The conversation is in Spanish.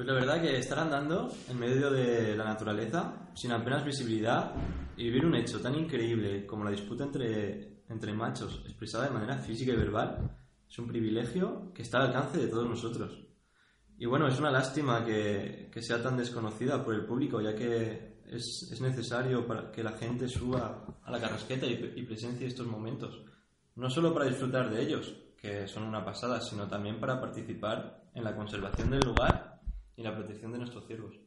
Pues la verdad que estar andando en medio de la naturaleza, sin apenas visibilidad, y vivir un hecho tan increíble como la disputa entre, entre machos, expresada de manera física y verbal, es un privilegio que está al alcance de todos nosotros. Y bueno, es una lástima que, que sea tan desconocida por el público, ya que es, es, necesario para que la gente suba a la carrasqueta y, y presencie estos momentos. No solo para disfrutar de ellos, que son una pasada, sino también para participar en la conservación del lugar y la protección de nuestros ciervos.